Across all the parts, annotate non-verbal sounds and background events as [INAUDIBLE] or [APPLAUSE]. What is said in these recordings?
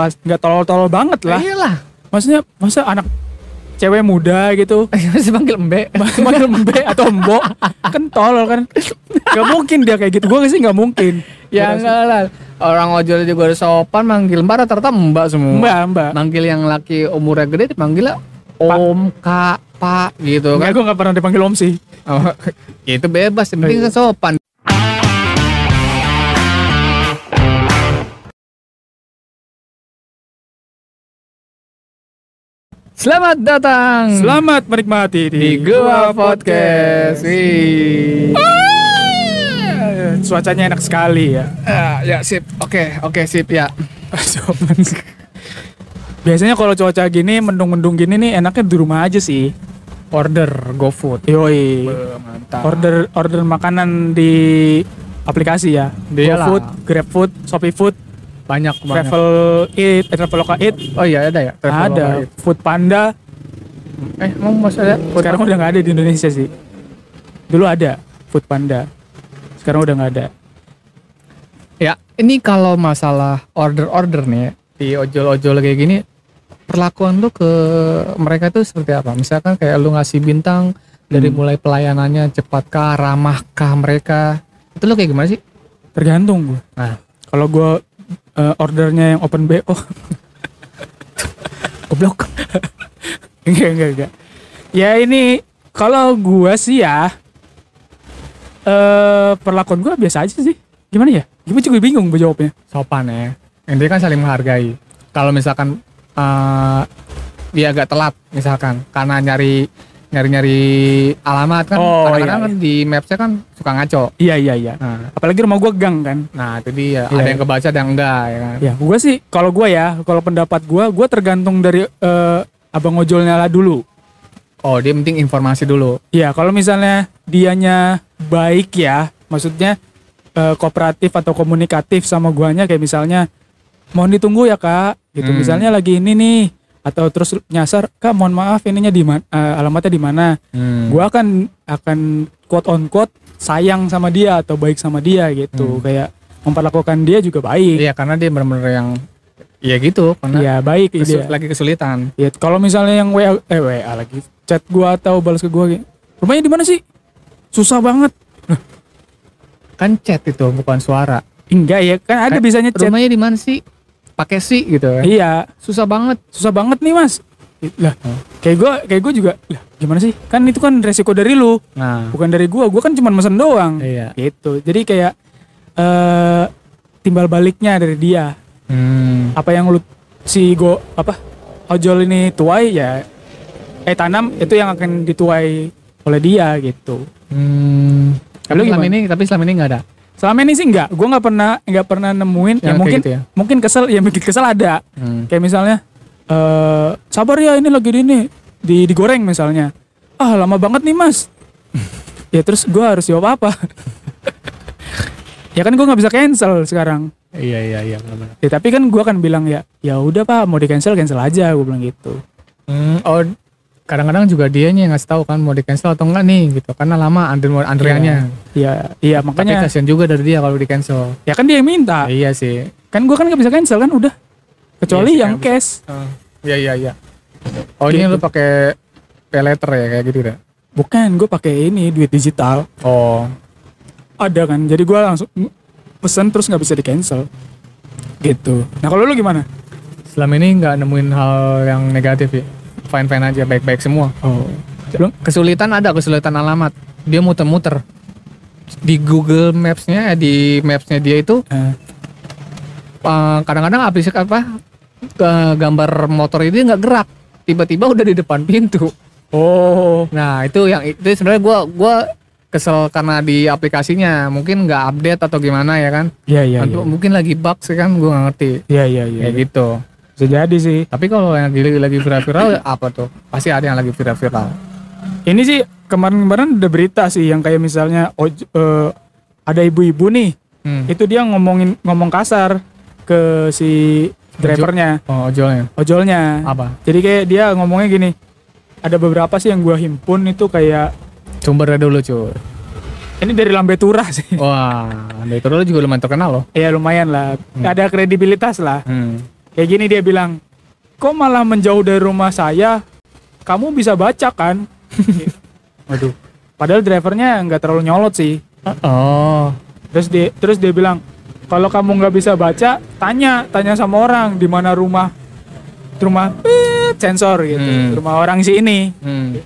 nggak tolol-tolol banget lah. Iyalah. Maksudnya masa anak cewek muda gitu [LAUGHS] Masih panggil embe. manggil mbe atau mbok [LAUGHS] kan tolol kan nggak mungkin dia kayak gitu gue sih nggak mungkin ya enggak lah. Orang ojol juga udah sopan manggil mbak rata-rata mbak semua. mbak mbak Manggil yang laki umurnya gede dipanggil om, kak, pak gitu Enggak, kan. gue nggak pernah dipanggil om sih Oh, [LAUGHS] ya itu bebas, yang penting Iya. kan sopan. Selamat datang selamat menikmati di Gua Podcast. Wih. Ah, cuacanya enak sekali ya Ah, ya sip. Oke, oke sip ya. biasanya kalau cuaca gini mendung-mendung gini nih enaknya di rumah aja sih Order GoFood. yoi Mantap. order order makanan di aplikasi ya. GoFood, GrabFood, ShopeeFood, banyak banget. Travel Eat, eh, Traveloka Eat, Oh iya ada ya. Traveloka ada. Food Panda. Eh, mau masih ada? Sekarang udah nggak ada di Indonesia sih. Dulu ada Food Panda. Sekarang udah nggak ada. Ya, ini kalau masalah order-order nih di ojol-ojol kayak gini, perlakuan lu ke mereka tuh seperti apa? Misalkan kayak lu ngasih bintang dari Hmm. mulai pelayanannya cepatkah, ramahkah mereka? Itu lu kayak gimana sih? Tergantung gue. Nah, Kalau gue eh, ordernya yang open BO, [LAUGHS] goblok. [LAUGHS] enggak enggak enggak. Ya ini kalau gue sih ya eh perlakuan gue biasa aja sih. Gimana ya? Gue juga bingung gue jawabnya. Sopan ya. Intinya kan saling menghargai. Kalau misalkan eh, dia agak telat misalkan karena nyari nyari-nyari alamat kan Oh, kadang-kadang iya, kan di mapsnya kan suka ngaco. Iya iya iya. Nah, Apalagi rumah gue gang kan. nah itu dia. Iya, ada iya. yang kebaca ada yang enggak ya kan. Ya, gue sih kalau gue ya, kalau pendapat gue, gue tergantung dari eh, abang ojolnya lah dulu. Oh, dia penting informasi dulu. Ya, kalau misalnya dianya baik ya, maksudnya eh, kooperatif atau komunikatif sama guanya kayak misalnya mohon ditunggu ya kak, gitu. Hmm. Misalnya lagi ini nih, atau terus nyasar kak, mohon maaf ininya di mana, alamatnya di mana. Hmm. Gua akan akan quote on quote sayang sama dia atau baik sama dia gitu, Hmm. kayak memperlakukan dia juga baik. Iya, karena dia benar-benar yang Iya gitu, karena Iya baik kesu- dia. lagi kesulitan. Ya, kalau misalnya yang WA eh WA lagi chat gua atau balas ke gua gitu, rumahnya di mana sih? Susah banget. Kan chat itu bukan suara. Enggak ya, kan ada Kan bisanya chat. Rumahnya di mana sih? Pakai sih gitu kan. Iya, Susah banget. susah banget nih, Mas. Lah, kayak gua kayak gua juga, lah gimana sih? Kan itu kan resiko dari lu, Nah, bukan dari gua. Gua kan cuma mesen doang. iya. Gitu. Jadi kayak eh timbal baliknya dari dia. Hmm. Apa yang lu si go apa? Ojol ini tuai ya eh tanam itu yang akan dituai oleh dia gitu. Hmm. Tapi selama ini, tapi selama ini nggak ada. Selama ini sih enggak, gue nggak pernah nggak pernah nemuin. Yang ya kayak mungkin gitu ya? mungkin kesel ya bikin kesel ada. Hmm. kayak misalnya eh sabar ya ini lagi di ini. Di digoreng misalnya. Ah lama banget nih mas. [LAUGHS] Ya terus gue harus jawab apa? [LAUGHS] Ya kan gue nggak bisa cancel sekarang. Iya iya iya benar. ya tapi kan gue kan bilang ya ya udah pak mau di cancel cancel aja gue bilang gitu. Hmm, oh kadang-kadang juga dia yang ngasih tahu kan mau di cancel atau enggak nih gitu karena lama antri antriannya. ya iya Tapi makanya kasihan juga dari dia kalau di cancel. ya kan dia yang minta iya sih. kan gue kan nggak bisa cancel kan udah kecuali Iya sih, yang nggak cash Iya iya iya. Oh ini Gitu. lu pakai pay letter ya kayak gitu ya? bukan gue pakai ini duit digital Oh. ada kan jadi gue langsung pesen terus nggak bisa di cancel gitu nah kalau lu gimana Selama ini nggak nemuin hal yang negatif ya? Fine fine aja, baik baik semua. oh lu Kesulitan ada kesulitan alamat. Dia muter-muter di Google Maps-nya, di Maps-nya dia itu eh, eh, kadang-kadang aplikasi apa ke gambar motor itu nggak gerak. Tiba-tiba udah di depan pintu. oh Nah itu yang itu sebenarnya gua gua kesel karena di aplikasinya mungkin nggak update atau gimana ya kan? iya iya iya Mungkin lagi bug sih kan, gua nggak ngerti. iya iya iya Kayak gitu. Bisa jadi sih Tapi kalau yang lagi lagi viral-viral apa tuh? Pasti ada yang lagi viral-viral. ini sih kemarin-kemarin ada berita sih yang kayak misalnya oj- eh, ada ibu-ibu nih Hmm. itu dia ngomongin ngomong kasar ke si drivernya Oh, ojolnya. ojolnya Apa? jadi kayak dia ngomongnya gini ada beberapa sih yang gua himpun itu kayak Sumbernya dulu cuy. ini dari lambe turah sih Wah, itu dulu juga lumayan terkenal loh. ya lumayan lah ada kredibilitas lah Hmm. Kayak gini dia bilang kok malah menjauh dari rumah saya kamu bisa baca kan [LAUGHS] waduh padahal drivernya nggak terlalu nyolot sih Oh. terus dia terus dia bilang kalau kamu nggak bisa baca tanya tanya sama orang di mana rumah rumah eh, sensor gitu Hmm. rumah orang si ini Hmm.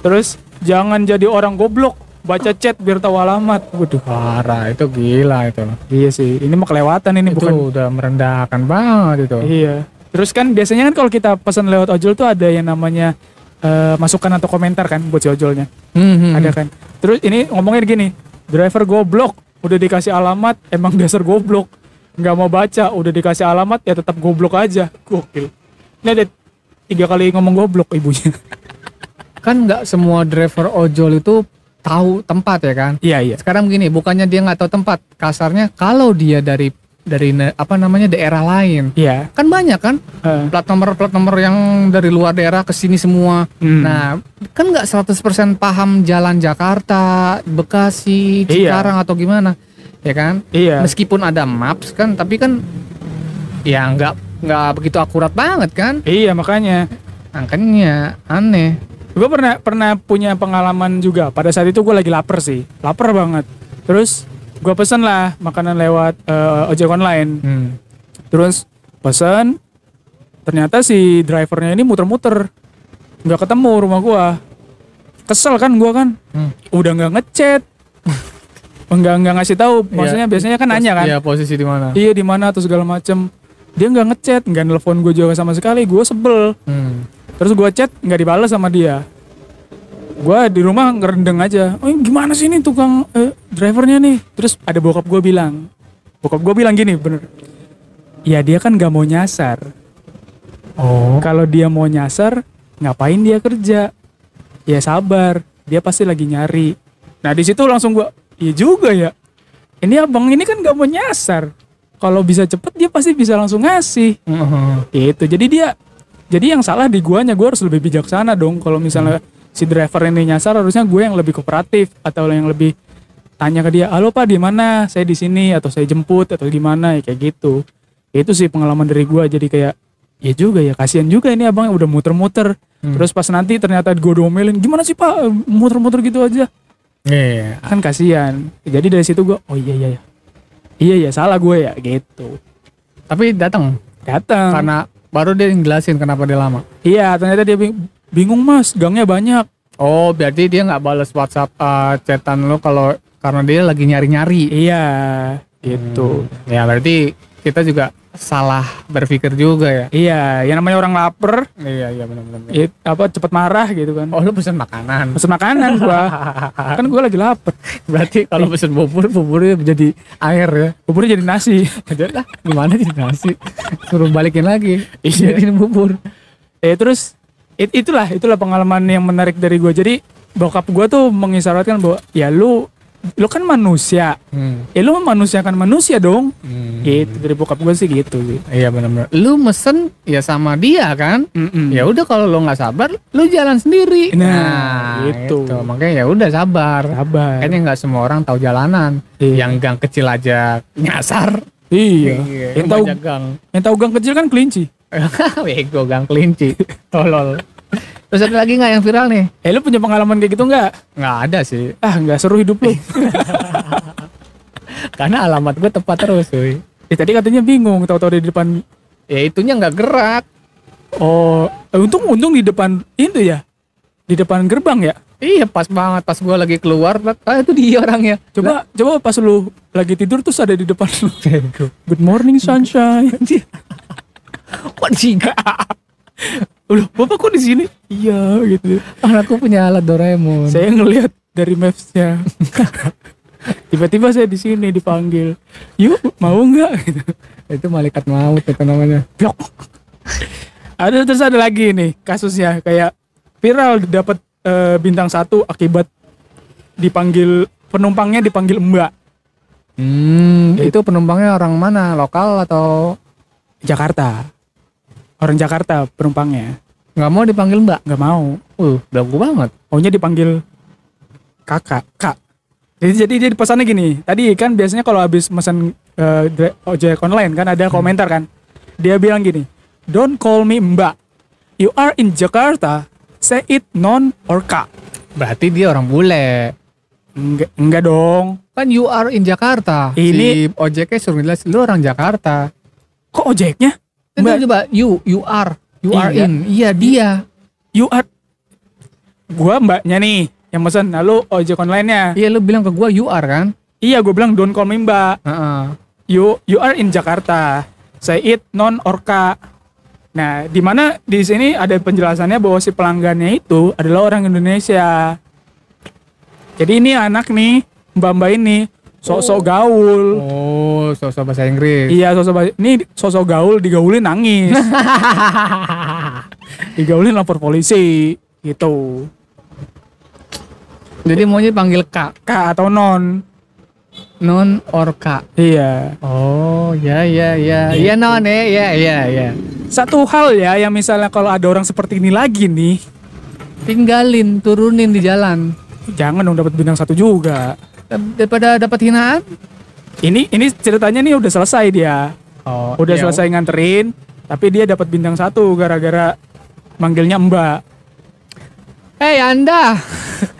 terus jangan jadi orang goblok baca chat biar tahu alamat. Waduh Parah, itu gila itu. iya sih. Ini mah kelewatan ini itu bukan udah merendahkan banget itu. iya. Terus kan biasanya kan kalau kita pesan lewat ojol tuh ada yang namanya eh, masukan atau komentar kan buat si ojolnya. Hmm, hmm, ada hmm. kan. Terus ini ngomongnya gini driver goblok udah dikasih alamat emang dasar goblok. Nggak mau baca udah dikasih alamat ya tetap goblok aja. Gokil. Ini ada tiga kali ngomong goblok ibunya. Kan nggak semua driver ojol itu tahu tempat ya kan? iya iya Sekarang begini, bukannya dia nggak tahu tempat, kasarnya kalau dia dari dari apa namanya daerah lain, iya kan banyak kan Eh, plat nomor plat nomor yang dari luar daerah ke sini semua. hmm. Nah, kan nggak 100% paham jalan Jakarta, Bekasi, Iya. Cikarang atau gimana, ya kan? iya Meskipun ada maps kan, tapi kan ya nggak nggak begitu akurat banget kan? iya makanya Angkanya aneh. Gue pernah pernah punya pengalaman juga. Pada saat itu gue lagi lapar sih. Lapar banget. Terus gue pesen lah makanan lewat eh, ojek online. Hmm. terus pesen. Ternyata si drivernya ini muter-muter. Nggak ketemu rumah gua. Kesel kan gua kan? Hmm. udah nggak ngechat. [LAUGHS] Nggak nggak ngasih tahu. Maksudnya Iya. biasanya kan nanya kan? Iya posisi di mana? iya di mana atau segala macem dia nggak ngechat nggak nelfon gue juga sama sekali. Gue sebel. Hmm. terus gua chat nggak dibalas sama dia. Gua di rumah ngerendeng aja. Oh gimana sih ini tukang eh, drivernya nih? Terus ada bokap gua bilang bokap gua bilang gini bener. Ya dia kan nggak mau nyasar. Oh. kalau dia mau nyasar ngapain dia kerja? Ya sabar. Dia pasti lagi nyari. Nah di situ langsung gua iya juga ya. Ini abang ini kan nggak mau nyasar kalau bisa cepet dia pasti bisa langsung ngasih Heeh. Gitu. Jadi dia jadi yang salah di guanya, gue harus lebih bijaksana dong. Kalau misalnya si driver ini nyasar harusnya gue yang lebih kooperatif atau yang lebih tanya ke dia, "Halo Pak, di mana? Saya di sini atau saya jemput atau gimana?" Ya, kayak gitu. Itu sih pengalaman dari gue jadi kayak ya juga ya kasihan juga ini abang yang udah muter-muter. Hmm. Terus pas nanti ternyata gue domelin, "Gimana sih Pak? Muter-muter gitu aja." Iya. Kan kasihan. Jadi dari situ gue, "Oh iya iya ya. Iya ya, salah gue ya." gitu. Tapi datang Datang. karena baru dia ngelasin kenapa dia lama. Iya, ternyata dia bing- bingung mas, gangnya banyak. Oh, berarti dia nggak balas WhatsApp uh, chatan lo kalau karena dia lagi nyari-nyari. Iya, gitu. Ya berarti kita juga salah berpikir juga ya. Iya, yang namanya orang lapar, Iya iya benar-benar. it, apa cepat marah gitu kan. Oh lu pesan makanan. Pesen makanan gua, [LAUGHS] kan gua lagi lapar. Berarti kalau pesan bubur buburnya jadi air ya. Buburnya jadi nasi. Lah gimana jadi nasi. Suruh balikin lagi. Iya. Jadiin bubur. Eh terus it- itulah itulah pengalaman yang menarik dari gua. Jadi bokap gua tuh mengisyaratkan bahwa ya lu lu kan manusia, Hmm. ya lu memanusiakan manusia dong. Hmm. Gitu dari bokap gua sih gitu. Iya benar-benar. Lu mesen ya sama dia kan? Mm-mm. Ya udah kalau lo nggak sabar, lu jalan sendiri. Nah, gitu. Makanya ya udah sabar. sabar. Kayaknya nggak semua orang tahu jalanan. Iya. Yang gang kecil aja nyasar. Iya. Yang tahu gang. yang tahu gang kecil kan kelinci. [LAUGHS] Bego gang kelinci. Tolol. Terus ada lagi nggak yang viral nih? Eh lu punya pengalaman kayak gitu nggak? Nggak ada sih. Ah nggak seru hidup lu. [LAUGHS] Karena alamat gue tepat terus, cuy. eh tadi katanya bingung, tahu-tahu di depan. Ya itunya nggak gerak. Oh, eh, untung untung di depan itu ya, di depan gerbang ya. Iya pas banget pas gue lagi keluar, ah itu dia orangnya. Coba coba pas lu lagi tidur terus ada di depan lu. [LAUGHS] Good morning sunshine. Kok sih? Loh, bapak kok di sini? Iya gitu. Anakku punya alat Doraemon. Saya ngelihat dari mapsnya. [LAUGHS] Tiba-tiba saya di sini dipanggil. Yuk, mau nggak? Gitu. itu malaikat maut itu namanya. Blok. Ada terus ada lagi nih kasusnya kayak viral dapat eh, bintang satu akibat dipanggil penumpangnya dipanggil Mbak Hmm, itu penumpangnya orang mana? Lokal atau Jakarta. Orang Jakarta penumpangnya nggak mau dipanggil Mbak? nggak mau. Uh, belagu banget. Maunya dipanggil kakak, kak. Jadi jadi dia pesannya gini. Tadi kan biasanya kalau habis pesan dra- ojek online kan ada komentar kan. dia bilang gini, don't call me Mbak. You are in Jakarta, say it non or ka. Berarti dia orang bule. Enggak, enggak dong. Kan you are in Jakarta. Ini- si ojeknya suruh jelas lu orang Jakarta. Kok ojeknya? Mbak. coba you you are you are Iya. in. Iya dia. You are Gua mbaknya nih yang mesen, lalu ojek online-nya. Iya lu bilang ke gua you are kan? Iya, gue bilang don't call me Mbak. Heeh. You you are in Jakarta. Say it non or ka. Nah, di mana di sini ada penjelasannya bahwa si pelanggannya itu adalah orang Indonesia. Jadi ini anak nih, mbak-mbak ini sosok gaul. Oh, sosok bahasa Inggris. Iya, sosok ba- ini sosok gaul digaulin nangis. [LAUGHS] digaulin lapor polisi gitu. Jadi maunya panggil kak, Kak atau non. non or kak. Iya. Oh, ya ya ya. Iya non ya, ya ya ya. Satu hal ya yang misalnya kalau ada orang seperti ini lagi nih, Tinggalin, turunin di jalan. jangan dong dapat bintang satu juga. Daripada dapat hinaan. Ini ini ceritanya nih udah selesai dia. Oh, Udah selesai nganterin, tapi dia dapat bintang satu gara-gara manggilnya Mbak. Hei Anda,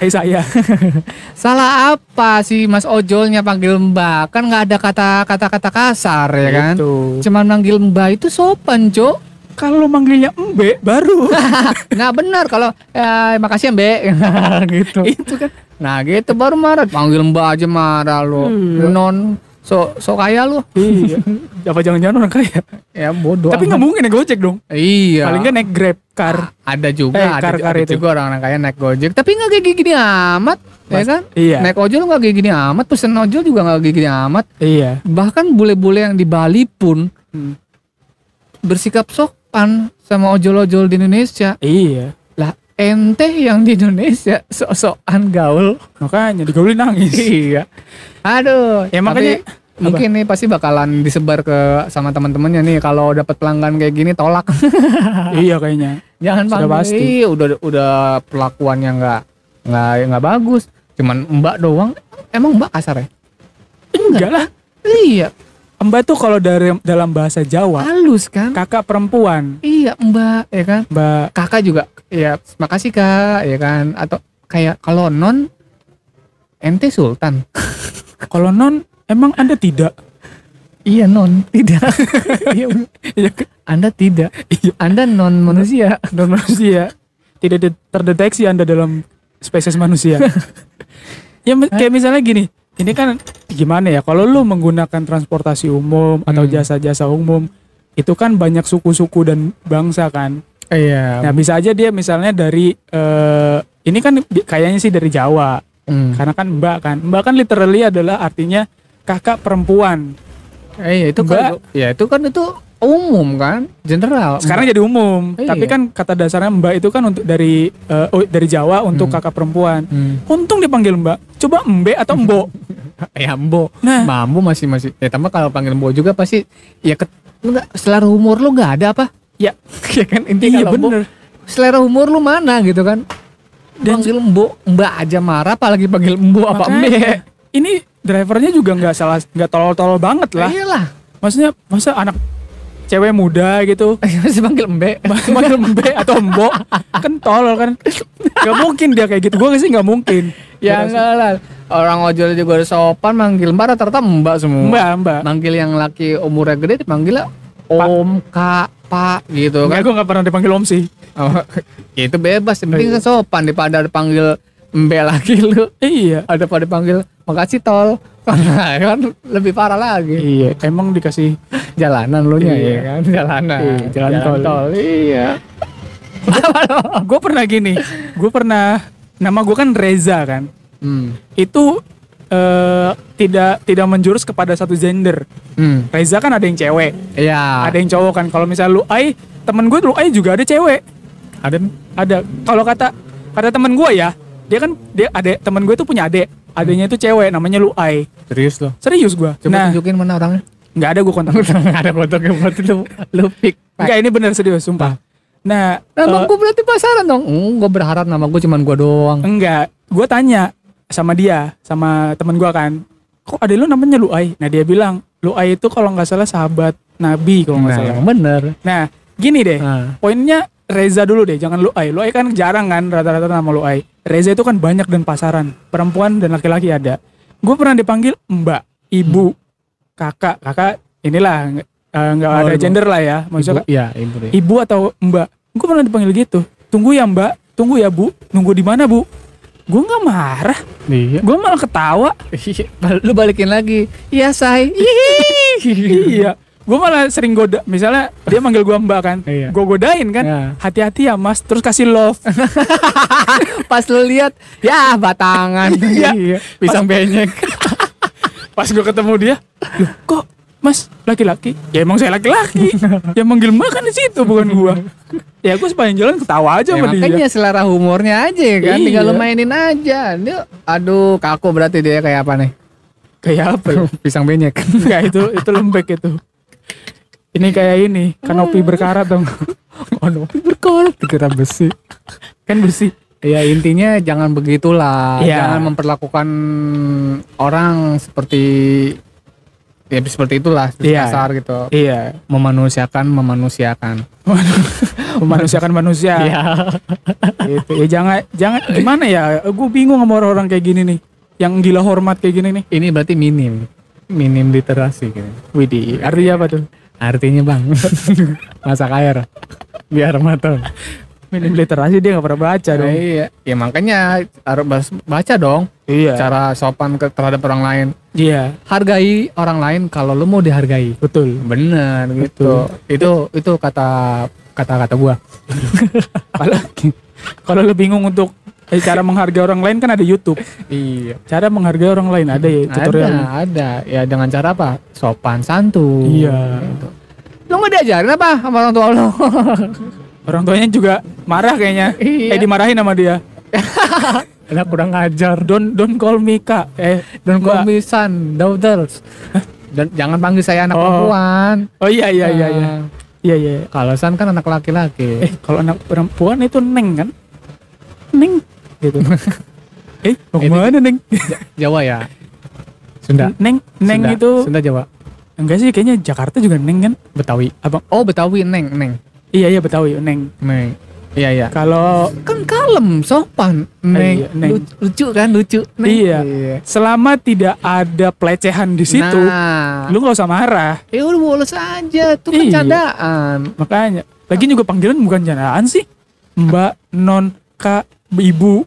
Hei saya. [LAUGHS] salah apa sih Mas Ojolnya panggil Mbak? Kan nggak ada kata-kata kata kasar ya kan? Gitu. Cuman manggil Mbak itu sopan, Cok. Kalau manggilnya Mbe baru. [LAUGHS] Nah benar kalau ya, makasih ya Mbak [LAUGHS] gitu. itu kan. Nah gitu baru marah. Panggil Mbak aja marah lo. Iya. Non so so kaya lo. Iya. Apa jangan-jangan orang kaya? Ya bodoh. Tapi nggak mungkin naik Gojek dong. Iya. Paling nggak naik Grab car. ada juga Eh, ada, kar-kar ada itu. juga orang kaya naik Gojek tapi nggak kayak gini amat ya Mas- kan Iya. naik ojol nggak kayak gini amat pesen ojol juga nggak kayak gini amat Iya. bahkan bule-bule yang di Bali pun Hmm. bersikap sopan sama ojol-ojol di Indonesia Iya. Ente yang di Indonesia sok-sokan gaul. Makanya digaulin nangis. iya. Aduh Ya, makanya- tapi mungkin nih pasti bakalan disebar ke sama teman-temannya nih kalau dapat pelanggan kayak gini tolak. [LAUGHS] Iya kayaknya. jangan Sudah panggil. pasti. Iya, udah udah perlakuannya nggak nggak nggak bagus. Cuman mbak doang. Emang mbak kasar ya? Enggak lah. iya Mbak tuh kalau dari dalam bahasa Jawa, halus kan? kakak perempuan. iya mbak ya kan? Mbak. Kakak juga ya makasih kak ya kan? Atau kayak kalau non ente sultan. [LAUGHS] Kalau non emang Anda tidak? iya non tidak. [LAUGHS] Iya Iya. Anda tidak. Iya. anda non manusia. [LAUGHS] Non manusia. Tidak de- terdeteksi anda dalam spesies manusia. Ya kayak misalnya gini ini kan gimana ya kalau lu menggunakan transportasi umum atau Hmm. jasa-jasa umum itu kan banyak suku-suku dan bangsa kan. Iya. Nah bisa aja dia misalnya dari eh, ini kan kayaknya sih dari Jawa. Hmm. karena kan mbak kan. Mbak kan literally adalah artinya kakak perempuan Eh, iya, itu kan ya itu kan itu umum kan? General. Sekarang jadi umum. Iya. tapi kan kata dasarnya mbak itu kan untuk dari eh, oh, dari Jawa untuk Hmm. kakak perempuan. Hmm. untung dipanggil mbak. Coba embe atau embo [LAUGHS] ya mbo nah. Mambu masih masih. Ya tambah kalau panggil mbo juga pasti ya ke, lu nggak selera humor lu nggak ada apa? Ya. [LAUGHS] Ya kan? Iya intinya Mbo, bener. selera humor lu mana gitu kan? Dan- panggil mbo mbak aja marah apalagi panggil mbo apa mbe ini drivernya juga nggak salah nggak tolol-tolol banget lah. Iyalah. Maksudnya masa anak cewek muda gitu? [LAUGHS] Masih panggil mbe manggil embe atau embo [LAUGHS] kan tolol kan. Nggak mungkin dia kayak gitu. Gue sih nggak mungkin. Ya enggak lah. Orang ojol juga udah sopan manggil mbak rata-rata mbak semua. Mbak mbak. Manggil yang laki umurnya gede dipanggil om kak pak gitu Enggak, kan. gue nggak pernah dipanggil om sih. Oh, [LAUGHS] ya itu bebas. Yang penting iya. kan sopan. Daripada dipanggil mbe lagi lu. Iya. Ada pada panggil makasih tol. [LAUGHS] Kan lebih parah lagi. Iya emang dikasih jalanan lu nya Iya. ya? kan jalanan. Iya, jalan tol. iya. [LAUGHS] Gue pernah gini gue pernah nama gue kan Reza kan? Hmm. itu eh, tidak tidak menjurus kepada satu gender. Hmm. Reza kan ada yang cewek. Iya. Ada yang cowok kan? Kalau misalnya lu ai temen gue lu ai juga ada cewek. Ada. Ada. Kalau kata kata temen gue ya dia kan dia ada temen gue tuh punya adek adanya itu cewek namanya lu ai serius loh serius gue coba nah tunjukin mana orangnya nggak ada gue kontak nggak ada fotonya berarti lu lu pick nggak ini bener serius sumpah nah Nama eh, gue berarti pasaran dong. Hmm, gue berharap nama gue cuman gue doang. enggak gue tanya sama dia sama temen gue kan kok ada lu namanya lu ai nah dia bilang Luai itu kalau nggak salah sahabat Nabi kalau nggak Nah, salah. bener. Nah, gini deh. Nah, Poinnya Reza dulu deh, jangan Luai. Luai kan jarang kan rata-rata nama Luai. Reza itu kan banyak dan pasaran. Perempuan dan laki-laki ada. Gue pernah dipanggil Mbak, Ibu, Kakak. Kakak inilah nggak eh, nggak Oh, ada ibu. gender lah ya. Maksudnya ibu, iya, ibu deh. ibu atau Mbak. Gue pernah dipanggil gitu. Tunggu ya Mbak, tunggu ya Bu. Nunggu di mana Bu? Gue nggak marah. Iya. Gue malah ketawa. [LAUGHS] Lu balikin lagi. Iya, say. [LAUGHS] iya. Gue malah sering goda. Misalnya dia manggil gue Mbak kan. Iya. Gue godain kan. Ya. Hati-hati ya Mas. Terus kasih love. [LAUGHS] Pas lu lihat, ya batangan. [LAUGHS] Iya. Pisang benyek. [LAUGHS] Pas gue ketemu dia, loh kok Mas laki-laki? Ya emang saya laki-laki. Yang manggil Mbak kan di situ bukan gua. Ya gue sepanjang jalan ketawa aja Ya, sama dia. makanya selera humornya aja kan, Iya. tinggal lu mainin aja. Dia, aduh, kaku berarti dia kayak apa nih? Kayak apa ya? Pisang benyek. Enggak itu itu lembek itu. Ini kayak ini, kanopi berkarat dong. [LAUGHS] Aduh, berkolok dikira besi. Kan bersih. Ya intinya jangan begitulah, Iya. jangan memperlakukan orang seperti ya seperti itulah, seperti Iya. kasar gitu. Iya. Memanusiakan, memanusiakan. [LAUGHS] Memanusiakan manusia. Iya. Gitu. Ya jangan jangan gimana ya? Gue bingung sama orang-orang kayak gini nih. Yang gila hormat kayak gini nih. Ini berarti minim, minim literasi. Gitu. Widih, artinya apa tuh? Artinya bang, [LAUGHS] masak air biar matang. Minim literasi dia nggak pernah baca dong. iya, ya makanya harus baca dong Iya. cara sopan ke terhadap orang lain. Iya, Hargai orang lain kalau lu mau dihargai. betul. Bener gitu. Itu itu kata kata-kata gua. [LAUGHS] Kalau kalau lu bingung untuk eh, cara menghargai orang lain kan ada YouTube. Iya. Cara menghargai orang lain ada ya tutorial. Ada, ada. Ya dengan cara apa? Sopan santun. Iya. Gitu. Lu nggak diajarin apa sama orang tua lu? [LAUGHS] Orang tuanya juga marah kayaknya. Iya. Eh dimarahin sama dia. [LAUGHS] Enak kurang ngajar. Don't don't call me kak. Eh Don't call me son, daughters. Dan jangan panggil saya anak Oh. perempuan. Oh iya iya iya iya. Nah, Iya iya. Kalau san kan anak laki-laki. Eh kalau anak perempuan itu neng kan? Neng gitu. [LAUGHS] eh mau ke mana neng? Jawa ya. Sunda. Neng neng Sunda. itu Sunda Jawa. enggak sih kayaknya Jakarta juga neng kan? Betawi. Abang Oh Betawi neng neng iya iya Betawi neng. neng. Iya iya. Kalau Kan kalem, sopan. Neng. iya, neng. Lucu, lucu kan lucu. Neng. Iya. selama tidak ada pelecehan di situ, Nah, lu nggak usah marah. ya udah bolos aja. Itu kan Iya. candaan. Makanya, lagi juga panggilan bukan candaan sih. Mbak, non, kak, ibu.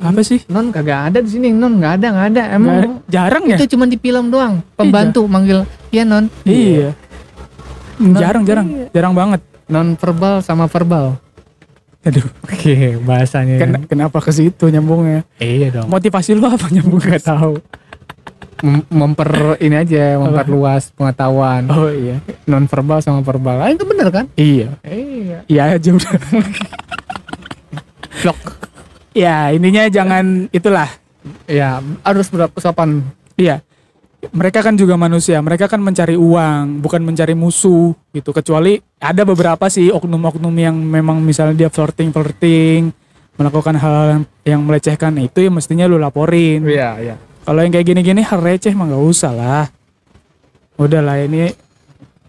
Apa sih? Non kagak ada di sini. Non nggak ada nggak ada. Emang Nggak- jarang ya? itu cuma di film doang. Pembantu manggil. Iya non. Iya. Jarang, jarang, Iya. jarang banget. Non verbal sama verbal. Aduh, Oke, bahasanya. ken- kenapa ke situ nyambungnya? Iya dong. Motivasi lu apa nyambung gak tahu. Mem- memper ini aja, memperluas pengetahuan. Oh iya. Non verbal sama verbal. Ah, itu bener kan? Iya. Iya. Iya aja udah. Blok. Ya, intinya jangan itulah. Ya, harus berapa sopan. Iya. Mereka kan juga manusia, mereka kan mencari uang, bukan mencari musuh gitu. Kecuali ada beberapa sih oknum-oknum yang memang misalnya dia flirting-flirting, melakukan hal yang, yang melecehkan itu ya mestinya lu laporin. Iya, iya. Kalau yang kayak gini-gini hal receh mah nggak usah lah. Udah lah ini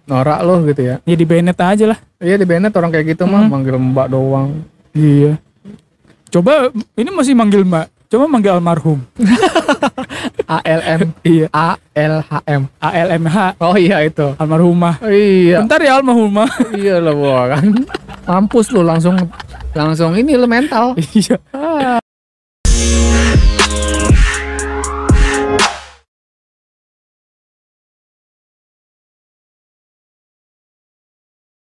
Norak loh gitu ya. ya di Bennett aja lah. Iya di Bennett orang kayak gitu mah Hmm. manggil mbak doang. Iya. Coba ini masih manggil Mbak. Coba manggil almarhum. [LAUGHS] A L M Iya. A L H M. ALMH Oh iya itu. almarhumah. Iya. Bentar ya almarhumah. [LAUGHS] iya gua kan. Mampus lu langsung langsung ini lu mental. iya. Ah,